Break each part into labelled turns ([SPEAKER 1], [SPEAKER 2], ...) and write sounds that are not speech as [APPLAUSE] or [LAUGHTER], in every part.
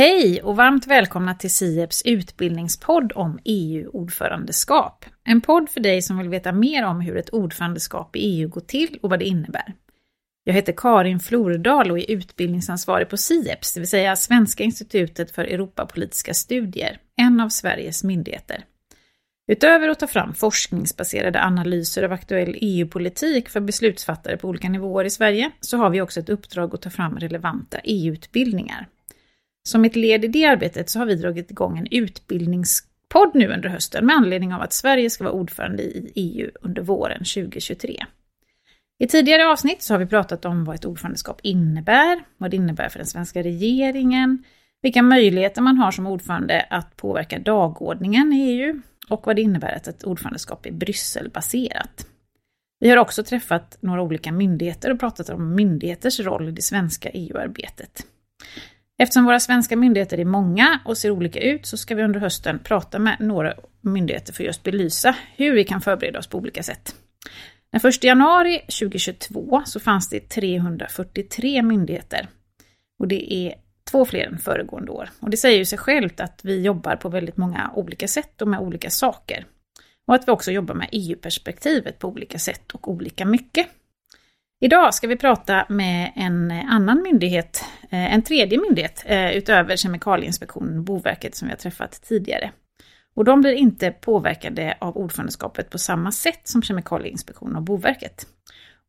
[SPEAKER 1] Hej och varmt välkomna till SIEPs utbildningspodd om EU-ordförandeskap. En podd för dig som vill veta mer om hur ett ordförandeskap i EU går till och vad det innebär. Jag heter Karin Flordal och är utbildningsansvarig på SIEPS, det vill säga Svenska institutet för Europapolitiska studier, en av Sveriges myndigheter. Utöver att ta fram forskningsbaserade analyser av aktuell EU-politik för beslutsfattare på olika nivåer i Sverige, så har vi också ett uppdrag att ta fram relevanta EU-utbildningar. Som ett led i det arbetet så har vi dragit igång en utbildningspodd nu under hösten med anledning av att Sverige ska vara ordförande i EU under våren 2023. I tidigare avsnitt så har vi pratat om vad ett ordförandeskap innebär, vad det innebär för den svenska regeringen, vilka möjligheter man har som ordförande att påverka dagordningen i EU och vad det innebär att ett ordförandeskap är Brysselbaserat. Vi har också träffat några olika myndigheter och pratat om myndigheters roll i det svenska EU-arbetet. Eftersom våra svenska myndigheter är många och ser olika ut så ska vi under hösten prata med några myndigheter för att just belysa hur vi kan förbereda oss på olika sätt. Den 1 januari 2022 så fanns det 343 myndigheter. Och det är två fler än föregående år. Och det säger ju sig självt att vi jobbar på väldigt många olika sätt och med olika saker. Och att vi också jobbar med EU-perspektivet på olika sätt och olika mycket. Idag ska vi prata med en annan myndighet, eh, en tredje myndighet eh, utöver Kemikalieinspektionen och Boverket som vi har träffat tidigare. Och de blir inte påverkade av ordförandeskapet på samma sätt som Kemikalieinspektionen och Boverket.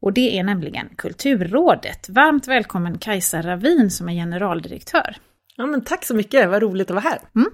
[SPEAKER 1] Och det är nämligen Kulturrådet. Varmt välkommen Kajsa Ravin som är generaldirektör.
[SPEAKER 2] Ja, men tack så mycket, vad roligt att vara här. Mm.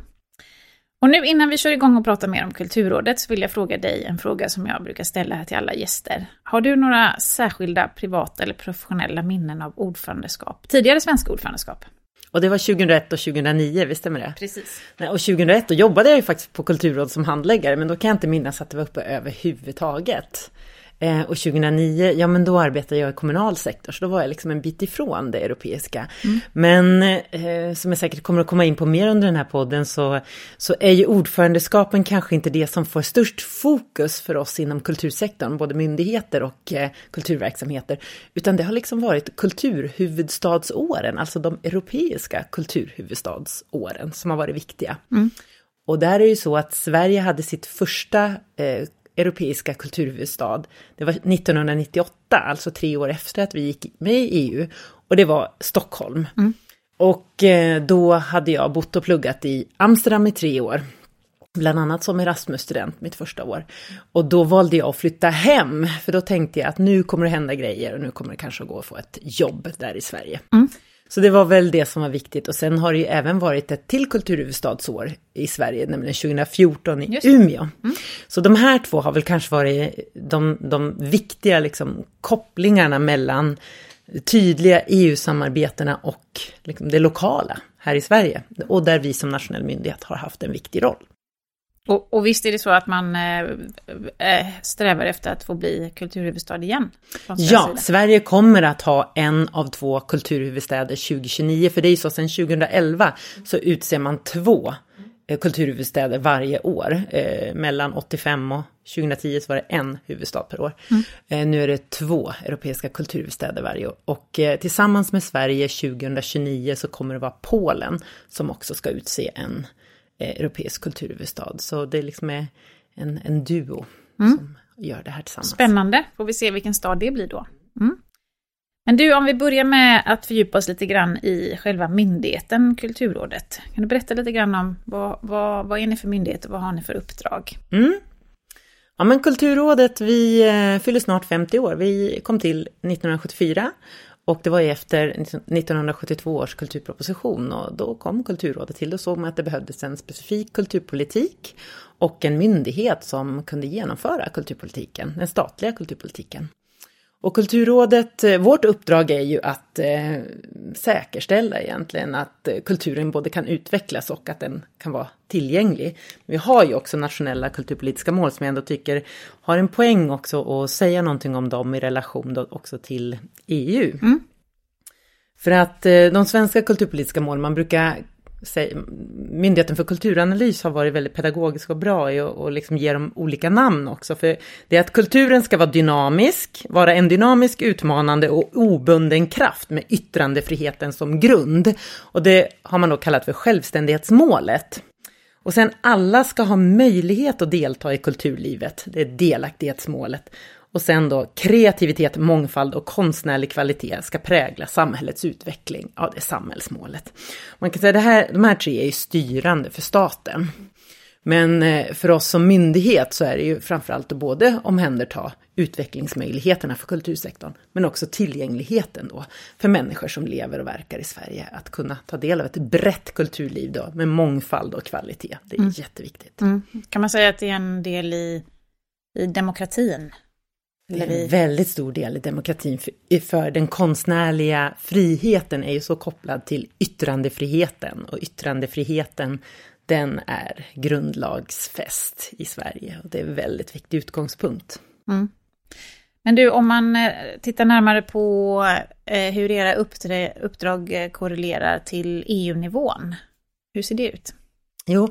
[SPEAKER 1] Och nu innan vi kör igång och pratar mer om Kulturrådet så vill jag fråga dig en fråga som jag brukar ställa här till alla gäster. Har du några särskilda privata eller professionella minnen av ordförandeskap? Tidigare svenska ordförandeskap?
[SPEAKER 2] Och det var 2001 och 2009, visst stämmer det?
[SPEAKER 1] Precis.
[SPEAKER 2] Nej, och 2001 då jobbade jag ju faktiskt på Kulturråd som handläggare, men då kan jag inte minnas att det var uppe överhuvudtaget. Eh, och 2009, ja men då arbetade jag i kommunal sektor, så då var jag liksom en bit ifrån det europeiska. Mm. Men eh, som jag säkert kommer att komma in på mer under den här podden så, så är ju ordförandeskapen kanske inte det som får störst fokus för oss inom kultursektorn, både myndigheter och eh, kulturverksamheter. Utan det har liksom varit kulturhuvudstadsåren, alltså de europeiska kulturhuvudstadsåren som har varit viktiga. Mm. Och där är det ju så att Sverige hade sitt första eh, europeiska kulturhuvudstad. Det var 1998, alltså tre år efter att vi gick med i EU. Och det var Stockholm. Mm. Och eh, då hade jag bott och pluggat i Amsterdam i tre år. Bland annat som Erasmus-student mitt första år. Och då valde jag att flytta hem, för då tänkte jag att nu kommer det hända grejer och nu kommer det kanske att gå att få ett jobb där i Sverige. Mm. Så det var väl det som var viktigt och sen har det ju även varit ett till kulturhuvudstadsår i Sverige, nämligen 2014 i Umeå. Mm. Så de här två har väl kanske varit de, de viktiga liksom, kopplingarna mellan tydliga EU-samarbetena och liksom, det lokala här i Sverige. Och där vi som nationell myndighet har haft en viktig roll.
[SPEAKER 1] Och, och visst är det så att man eh, eh strävar efter att få bli kulturhuvudstad igen?
[SPEAKER 2] Ja, sida. Sverige kommer att ha en av två kulturhuvudstäder 2029, för det är ju så sedan 2011 så utser man två eh, kulturhuvudstäder varje år. Eh, mellan 85 och 2010 så var det en huvudstad per år. Mm. Eh, nu är det två europeiska kulturhuvudstäder varje år. Och eh, tillsammans med Sverige 2029 så kommer det vara Polen som också ska utse en europeisk kulturhuvudstad. Så det liksom är en, en duo mm. som gör det här tillsammans.
[SPEAKER 1] Spännande, får vi se vilken stad det blir då. Mm. Men du, om vi börjar med att fördjupa oss lite grann i själva myndigheten Kulturrådet. Kan du berätta lite grann om vad, vad, vad är ni för myndighet och vad har ni för uppdrag?
[SPEAKER 2] Mm. Ja men Kulturrådet, vi eh, fyller snart 50 år. Vi kom till 1974 och det var ju efter 1972 års kulturproposition och då kom Kulturrådet till. Då såg man att det behövdes en specifik kulturpolitik och en myndighet som kunde genomföra kulturpolitiken, den statliga kulturpolitiken. Och Kulturrådet, eh, vårt uppdrag är ju att eh, säkerställa egentligen att eh, kulturen både kan utvecklas och att den kan vara tillgänglig. Vi har ju också nationella kulturpolitiska mål som jag ändå tycker har en poäng också att säga någonting om dem i relation då också till EU. Mm. För att eh, de svenska kulturpolitiska målen, man brukar Myndigheten för kulturanalys har varit väldigt pedagogisk och bra i att liksom ge dem olika namn också. För det är att kulturen ska vara dynamisk, vara en dynamisk, utmanande och obunden kraft med yttrandefriheten som grund. Och det har man då kallat för självständighetsmålet. Och sen alla ska ha möjlighet att delta i kulturlivet, det är delaktighetsmålet. Och sen då kreativitet, mångfald och konstnärlig kvalitet ska prägla samhällets utveckling. Ja, det är samhällsmålet. Man kan säga att det här, de här tre är ju styrande för staten. Men eh, för oss som myndighet så är det ju framförallt att både omhänderta utvecklingsmöjligheterna för kultursektorn, men också tillgängligheten då för människor som lever och verkar i Sverige. Att kunna ta del av ett brett kulturliv då med mångfald och kvalitet. Det är mm. jätteviktigt. Mm.
[SPEAKER 1] Kan man säga att det är en del i, i demokratin?
[SPEAKER 2] Det är en väldigt stor del i demokratin, för, för den konstnärliga friheten är ju så kopplad till yttrandefriheten och yttrandefriheten den är grundlagsfäst i Sverige och det är en väldigt viktig utgångspunkt. Mm.
[SPEAKER 1] Men du, om man eh, tittar närmare på eh, hur era uppdrag eh, korrelerar till EU-nivån, hur ser det ut?
[SPEAKER 2] Jo,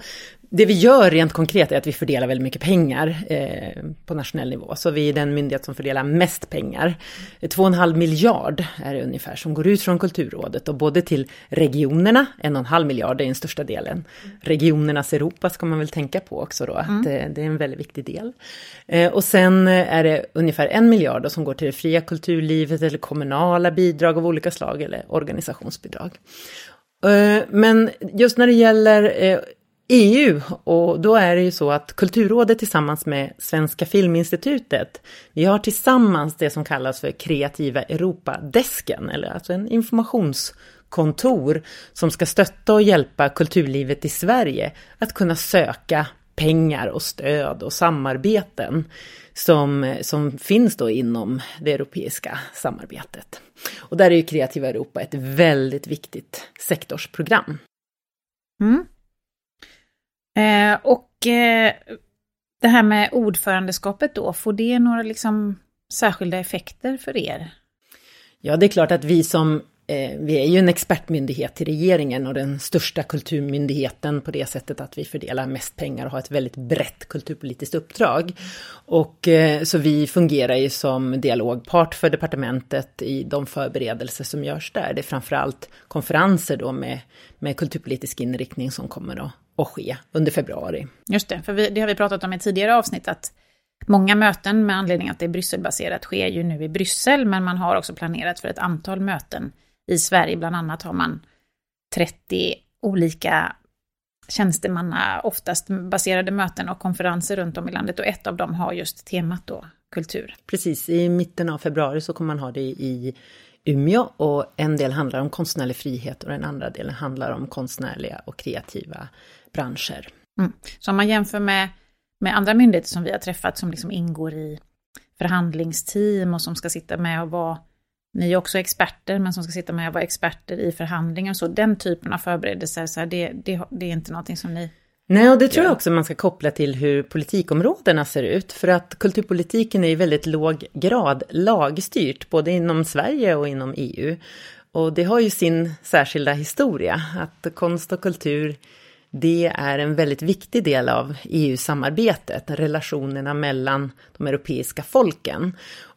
[SPEAKER 2] det vi gör rent konkret är att vi fördelar väldigt mycket pengar eh, på nationell nivå. Så vi är den myndighet som fördelar mest pengar. 2,5 miljard är det ungefär som går ut från Kulturrådet och både till regionerna, 1,5 miljard är den största delen. Regionernas Europa ska man väl tänka på också då, mm. att det, det, är en väldigt viktig del. Eh, och sen är det ungefär en miljard som går till det fria kulturlivet eller kommunala bidrag av olika slag eller organisationsbidrag. Eh, men just när det gäller eh, EU och då är det ju så att Kulturrådet tillsammans med Svenska Filminstitutet, vi har tillsammans det som kallas för Kreativa Europa-desken, eller alltså en informationskontor som ska stötta och hjälpa kulturlivet i Sverige att kunna söka pengar och stöd och samarbeten som, som finns då inom det europeiska samarbetet. Och där är ju Kreativa Europa ett väldigt viktigt sektorsprogram.
[SPEAKER 1] Mm. Eh, och eh, det här med ordförandeskapet då, får det några liksom särskilda effekter för er?
[SPEAKER 2] Ja, det är klart att vi som eh, vi är ju en expertmyndighet till regeringen och den största kulturmyndigheten på det sättet att vi fördelar mest pengar och har ett väldigt brett kulturpolitiskt uppdrag. Och eh, så vi fungerar ju som dialogpart för departementet i de förberedelser som görs där. Det är framförallt konferenser då med, med kulturpolitisk inriktning som kommer att, att ske under februari.
[SPEAKER 1] Just det, för vi, det har vi pratat om i tidigare avsnitt att Många möten med anledning att det är Brysselbaserat sker ju nu i Bryssel, men man har också planerat för ett antal möten i Sverige bland annat har man 30 olika tjänstemanna, oftast baserade möten och konferenser runt om i landet och ett av dem har just temat då kultur.
[SPEAKER 2] Precis, i mitten av februari så kommer man ha det i Umeå och en del handlar om konstnärlig frihet och den andra delen handlar om konstnärliga och kreativa branscher.
[SPEAKER 1] Mm. Så om man jämför med, med andra myndigheter som vi har träffat som liksom ingår i förhandlingsteam och som ska sitta med och vara ni är också experter, men som ska sitta med och vara experter i förhandlingar och så. Den typen av förberedelser, så här, det, det, det är inte någonting som ni
[SPEAKER 2] Nej, och det tror jag också man ska koppla till hur politikområdena ser ut. För att kulturpolitiken är i väldigt låg grad lagstyrt, både inom Sverige och inom EU. Och det har ju sin särskilda historia, att konst och kultur, det är en väldigt viktig del av EU-samarbetet, relationerna mellan de europeiska folken.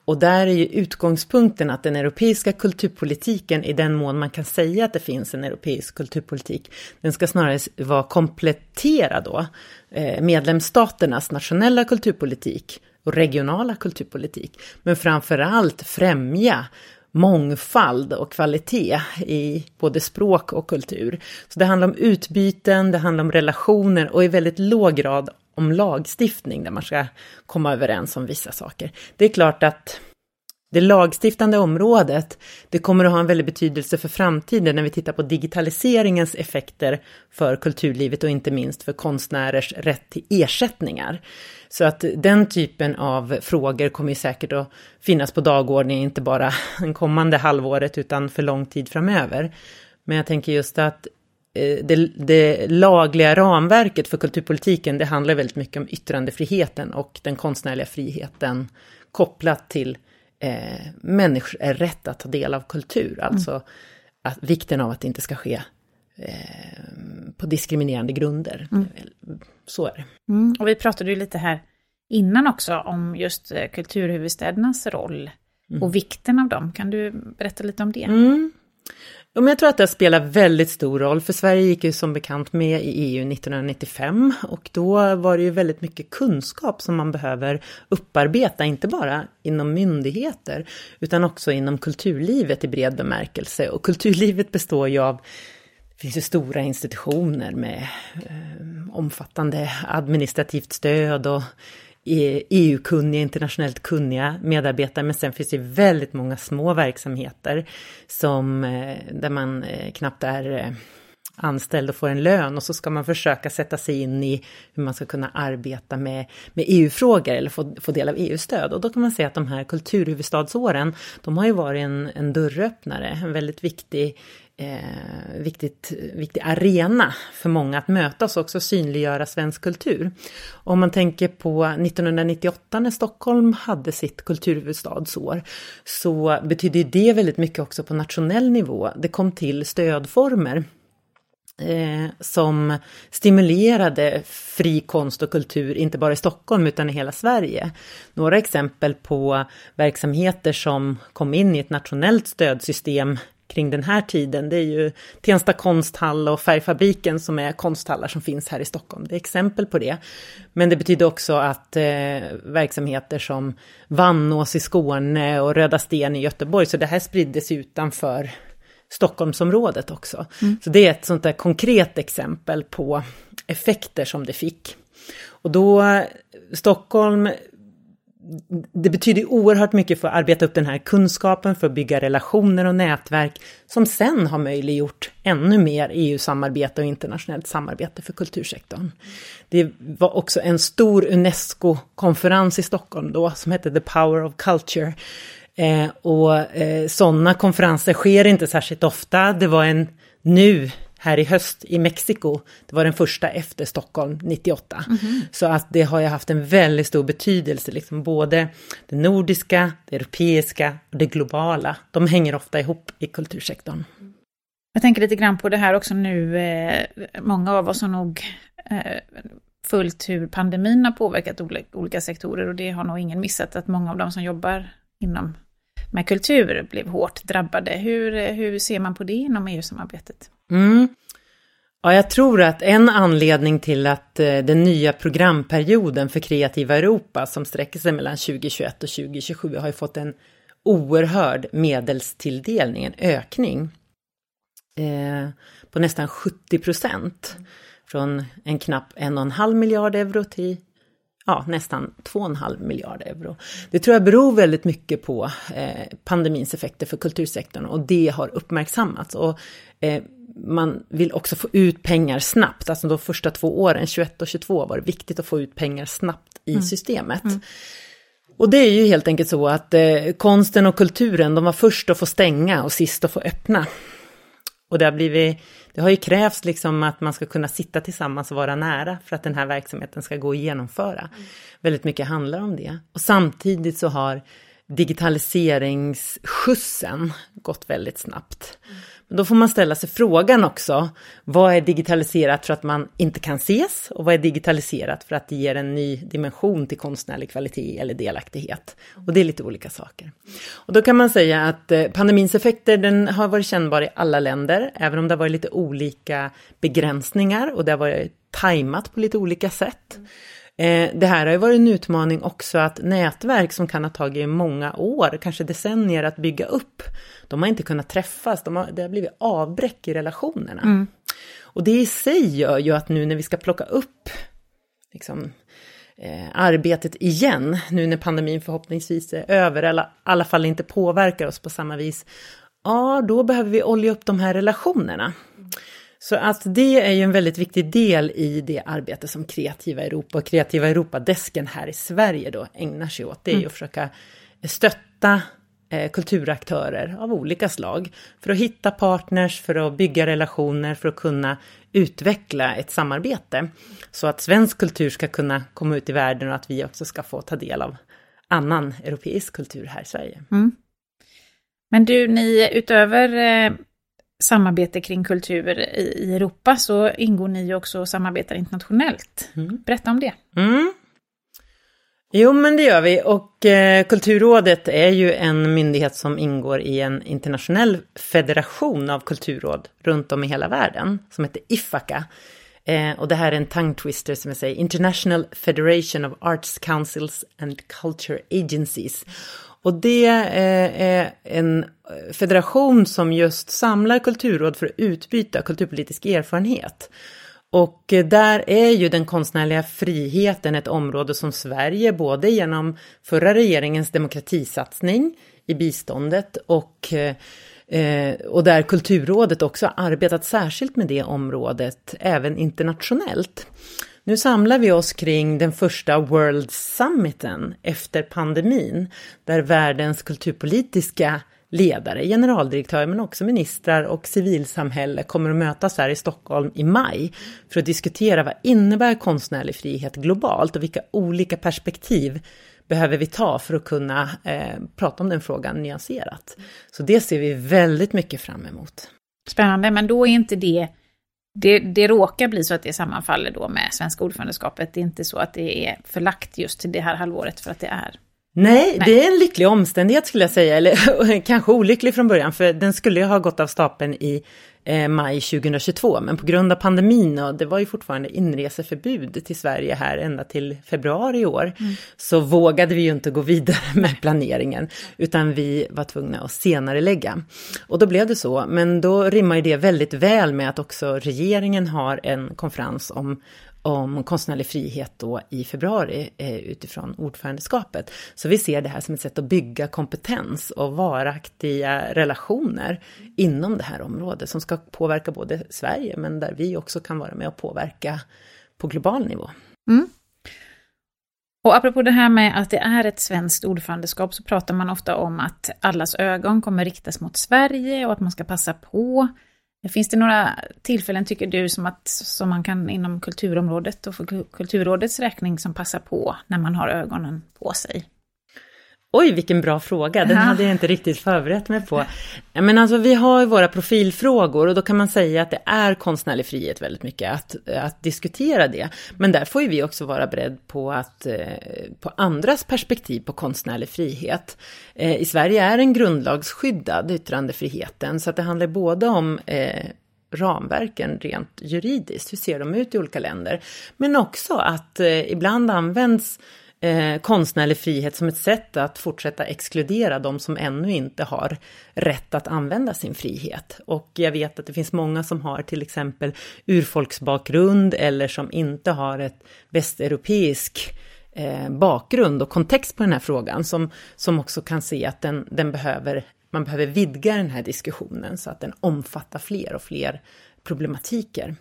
[SPEAKER 2] Och där är ju utgångspunkten att den europeiska kulturpolitiken, i den mån man kan säga att det finns en europeisk kulturpolitik, den ska snarare vara kompletterad då eh, medlemsstaternas nationella kulturpolitik och regionala kulturpolitik. Men framför allt främja mångfald och kvalitet i både språk och kultur. Så det handlar om utbyten, det handlar om relationer och i väldigt låg grad om lagstiftning där man ska komma överens om vissa saker. Det är klart att det lagstiftande området, det kommer att ha en väldig betydelse för framtiden när vi tittar på digitaliseringens effekter för kulturlivet och inte minst för konstnärers rätt till ersättningar. Så att den typen av frågor kommer säkert att finnas på dagordningen, inte bara [LAUGHS] den kommande halvåret utan för lång tid framöver. Men jag tänker just att det, det, lagliga ramverket för kulturpolitiken, det handlar väldigt mycket om yttrandefriheten och den konstnärliga friheten kopplat till eh, människors rätt att ta del av kultur. Mm. Alltså att, vikten av att det inte ska ske eh, på diskriminerande grunder. Mm. Så är det.
[SPEAKER 1] Mm. Och vi pratade ju lite här innan också om just eh, kulturhuvudstädernas roll mm. och vikten av dem. Kan du berätta lite om det?
[SPEAKER 2] Ja, men jag tror att det spelar väldigt stor roll, för Sverige gick ju som bekant med i EU 1995 och då var det ju väldigt mycket kunskap som man behöver upparbeta, inte bara inom myndigheter utan också inom kulturlivet i bred bemärkelse. Och kulturlivet består ju av det finns ju stora institutioner med eh, omfattande administrativt stöd och EU-kunniga, internationellt kunniga medarbetare, men sen finns det väldigt många små verksamheter som, eh, där man eh, knappt är eh, anställd och får en lön och så ska man försöka sätta sig in i hur man ska kunna arbeta med, med EU-frågor eller få, få del av EU-stöd. Och då kan man säga att de här kulturhuvudstadsåren, de har ju varit en, en dörröppnare, en väldigt viktig eh, viktigt, viktig arena för många att mötas och också synliggöra svensk kultur. Om man tänker på 1998 när Stockholm hade sitt kulturhuvudstadsår så betydde det väldigt mycket också på nationell nivå. Det kom till stödformer eh, som stimulerade fri konst och kultur, inte bara i Stockholm utan i hela Sverige. Några exempel på verksamheter som kom in i ett nationellt stödsystem kring den här tiden, det är ju Tensta konsthall och Färgfabriken som är konsthallar som finns här i Stockholm. Det är exempel på det. Men det betyder också att eh, verksamheter som Vannås i Skåne och Röda Sten i Göteborg, så det här spriddes utanför Stockholmsområdet också. Mm. Så det är ett sånt där konkret exempel på effekter som det fick. Och då, Stockholm det betyder oerhört mycket för att arbeta upp den här kunskapen, för att bygga relationer och nätverk som sen har möjliggjort ännu mer EU-samarbete och internationellt samarbete för kultursektorn. Det var också en stor UNESCO-konferens i Stockholm då som hette The Power of Culture. Eh, och eh, sådana konferenser sker inte särskilt ofta. Det var en nu här i höst i Mexiko. Det var den första efter Stockholm 98. Mm -hmm. Så att det har ju haft en väldigt stor betydelse, liksom både det nordiska, det europeiska och det globala. De hänger ofta ihop i kultursektorn.
[SPEAKER 1] Jag tänker lite grann på det här också nu, eh, många av oss har nog eh, följt hur pandemin har påverkat olika sektorer och det har nog ingen missat att många av de som jobbar inom med kultur blev hårt drabbade. Hur, hur ser man på det inom EU-samarbetet?
[SPEAKER 2] Mm. Ja, jag tror att en anledning till att eh, den nya programperioden för Kreativa Europa som sträcker sig mellan 2021 och 2027 har ju fått en oerhörd medelstilldelning, en ökning eh, på nästan 70 procent. Från en knapp en och en halv miljard euro till ja, nästan 2,5 miljarder euro. Det tror jag beror väldigt mycket på eh, pandemins effekter för kultursektorn och det har uppmärksammats. Och, eh, man vill också få ut pengar snabbt, alltså de första två åren, 21 och 22, var det viktigt att få ut pengar snabbt i mm. systemet. Mm. Och det är ju helt enkelt så att eh, konsten och kulturen, de var först att få stänga och sist att få öppna. Och det har blivit det har ju krävts liksom att man ska kunna sitta tillsammans och vara nära för att den här verksamheten ska gå att genomföra. Mm. Väldigt mycket handlar om det. Och samtidigt så har digitaliseringsskjutsen gått väldigt snabbt. Mm. Men då får man ställa sig frågan också, vad är digitaliserat för att man inte kan ses och vad är digitaliserat för att det ger en ny dimension till konstnärlig kvalitet eller delaktighet? Och det är lite olika saker. Och då kan man säga att eh, pandemins effekter, den har varit kännbar i alla länder, även om det har varit lite olika begränsningar och det har varit tajmat på lite olika sätt. Eh, det här har ju varit en utmaning också att nätverk som kan ha tagit många år, kanske decennier att bygga upp, de har inte kunnat träffas, de har, det har blivit avbräck i relationerna. Mm. Och det i sig gör ju att nu när vi ska plocka upp liksom, eh, arbetet igen, nu när pandemin förhoppningsvis är över, eller i alla fall inte påverkar oss på samma vis, ja, då behöver vi olja upp de här relationerna. Så att det är ju en väldigt viktig del i det arbete som Kreativa Europa och Kreativa Europa-desken här i Sverige då ägnar sig åt. Det är ju att försöka stötta eh, kulturaktörer av olika slag för att hitta partners, för att bygga relationer, för att kunna utveckla ett samarbete. Så att svensk kultur ska kunna komma ut i världen och att vi också ska få ta del av annan europeisk kultur här i Sverige. Mm.
[SPEAKER 1] Men du, ni utöver eh, samarbete kring kultur i Europa så ingår ni ju också och samarbetar internationellt. Mm. Berätta om det.
[SPEAKER 2] Mm. Jo, men det gör vi. Och eh, Kulturrådet är ju en myndighet som ingår i en internationell federation av kulturråd runt om i hela världen, som heter IFACA. Eh, och det här är en tongue twister som jag säger, International Federation of Arts Councils and Culture Agencies. Och det eh, är en eh, federation som just samlar kulturråd för att utbyta kulturpolitisk erfarenhet. Och eh, där är ju den konstnärliga friheten ett område som Sverige, både genom förra regeringens demokratisatsning i biståndet och, och där Kulturrådet också arbetat särskilt med det området, även internationellt. Nu samlar vi oss kring den första World Summiten efter pandemin, där världens kulturpolitiska ledare, generaldirektörer men också ministrar och civilsamhälle kommer att mötas här i Stockholm i maj för att diskutera vad innebär konstnärlig frihet globalt och vilka olika perspektiv behöver vi ta för att kunna eh, prata om den frågan nyanserat. Så det ser vi väldigt mycket fram emot.
[SPEAKER 1] Spännande, men då är inte det det, det råkar bli så att det sammanfaller då med svenska ordförandeskapet. Det är inte så att det är förlagt just till det här halvåret för att det är
[SPEAKER 2] Nej, Nej, det är en lycklig omständighet skulle jag säga, eller [LAUGHS] kanske olycklig från början, för den skulle ju ha gått av stapeln i eh, maj 2022, men på grund av pandemin och det var ju fortfarande inreseförbud till Sverige här ända till februari i år, mm. så vågade vi ju inte gå vidare [LAUGHS] med planeringen, utan vi var tvungna att senare lägga. Och då blev det så, men då rimmar ju det väldigt väl med att också regeringen har en konferens om om konstnärlig frihet då i februari eh, utifrån ordförandeskapet. Så vi ser det här som ett sätt att bygga kompetens och varaktiga relationer inom det här området som ska påverka både Sverige men där vi också kan vara med och påverka på global nivå. Mm.
[SPEAKER 1] Och apropå det här med att det är ett svenskt ordförandeskap så pratar man ofta om att allas ögon kommer riktas mot Sverige och att man ska passa på Finns det några tillfällen, tycker du, som, att, som man kan inom kulturområdet och för Kulturrådets räkning som passar på när man har ögonen på sig?
[SPEAKER 2] Oj, vilken bra fråga. Den hade jag inte riktigt förberett mig på. Men alltså, vi har ju våra profilfrågor och då kan man säga att det är konstnärlig frihet väldigt mycket att, att diskutera det. Men där får ju vi också vara beredd på att eh, på andras perspektiv på konstnärlig frihet. Eh, I Sverige är den grundlagsskyddad, yttrandefriheten, så att det handlar både om eh, ramverken rent juridiskt, hur ser de ut i olika länder? Men också att eh, ibland används eh, konstnärlig frihet som ett sätt att fortsätta exkludera de som ännu inte har rätt att använda sin frihet. Och jag vet att det finns många som har till exempel urfolksbakgrund eller som inte har ett västeuropeisk eh, bakgrund och kontext på den här frågan som, som också kan se att den, den behöver, man behöver vidga den här diskussionen så att den omfattar fler och fler problematiker.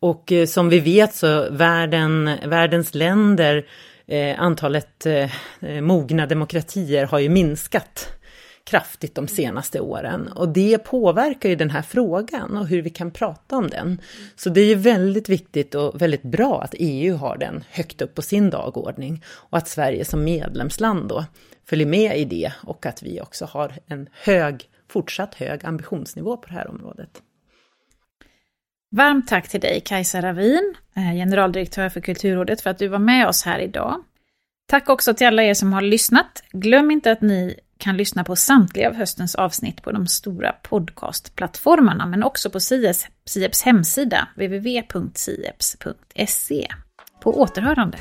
[SPEAKER 2] Och eh, som vi vet så världen, världens länder Eh, antalet eh, eh, mogna demokratier har ju minskat kraftigt de senaste åren. Och det påverkar ju den här frågan och hur vi kan prata om den. Så det är ju väldigt viktigt och väldigt bra att EU har den högt upp på sin dagordning och att Sverige som medlemsland då följer med i det och att vi också har en hög, fortsatt hög ambitionsnivå på det här området.
[SPEAKER 1] Varmt tack till dig Kajsa Ravin, eh, generaldirektör för Kulturrådet, för att du var med oss här idag. Tack också till alla er som har lyssnat. Glöm inte att ni kan lyssna på samtliga av höstens avsnitt på de stora podcastplattformarna, men också på Sieps hemsida, www.sieps.se. På återhörande.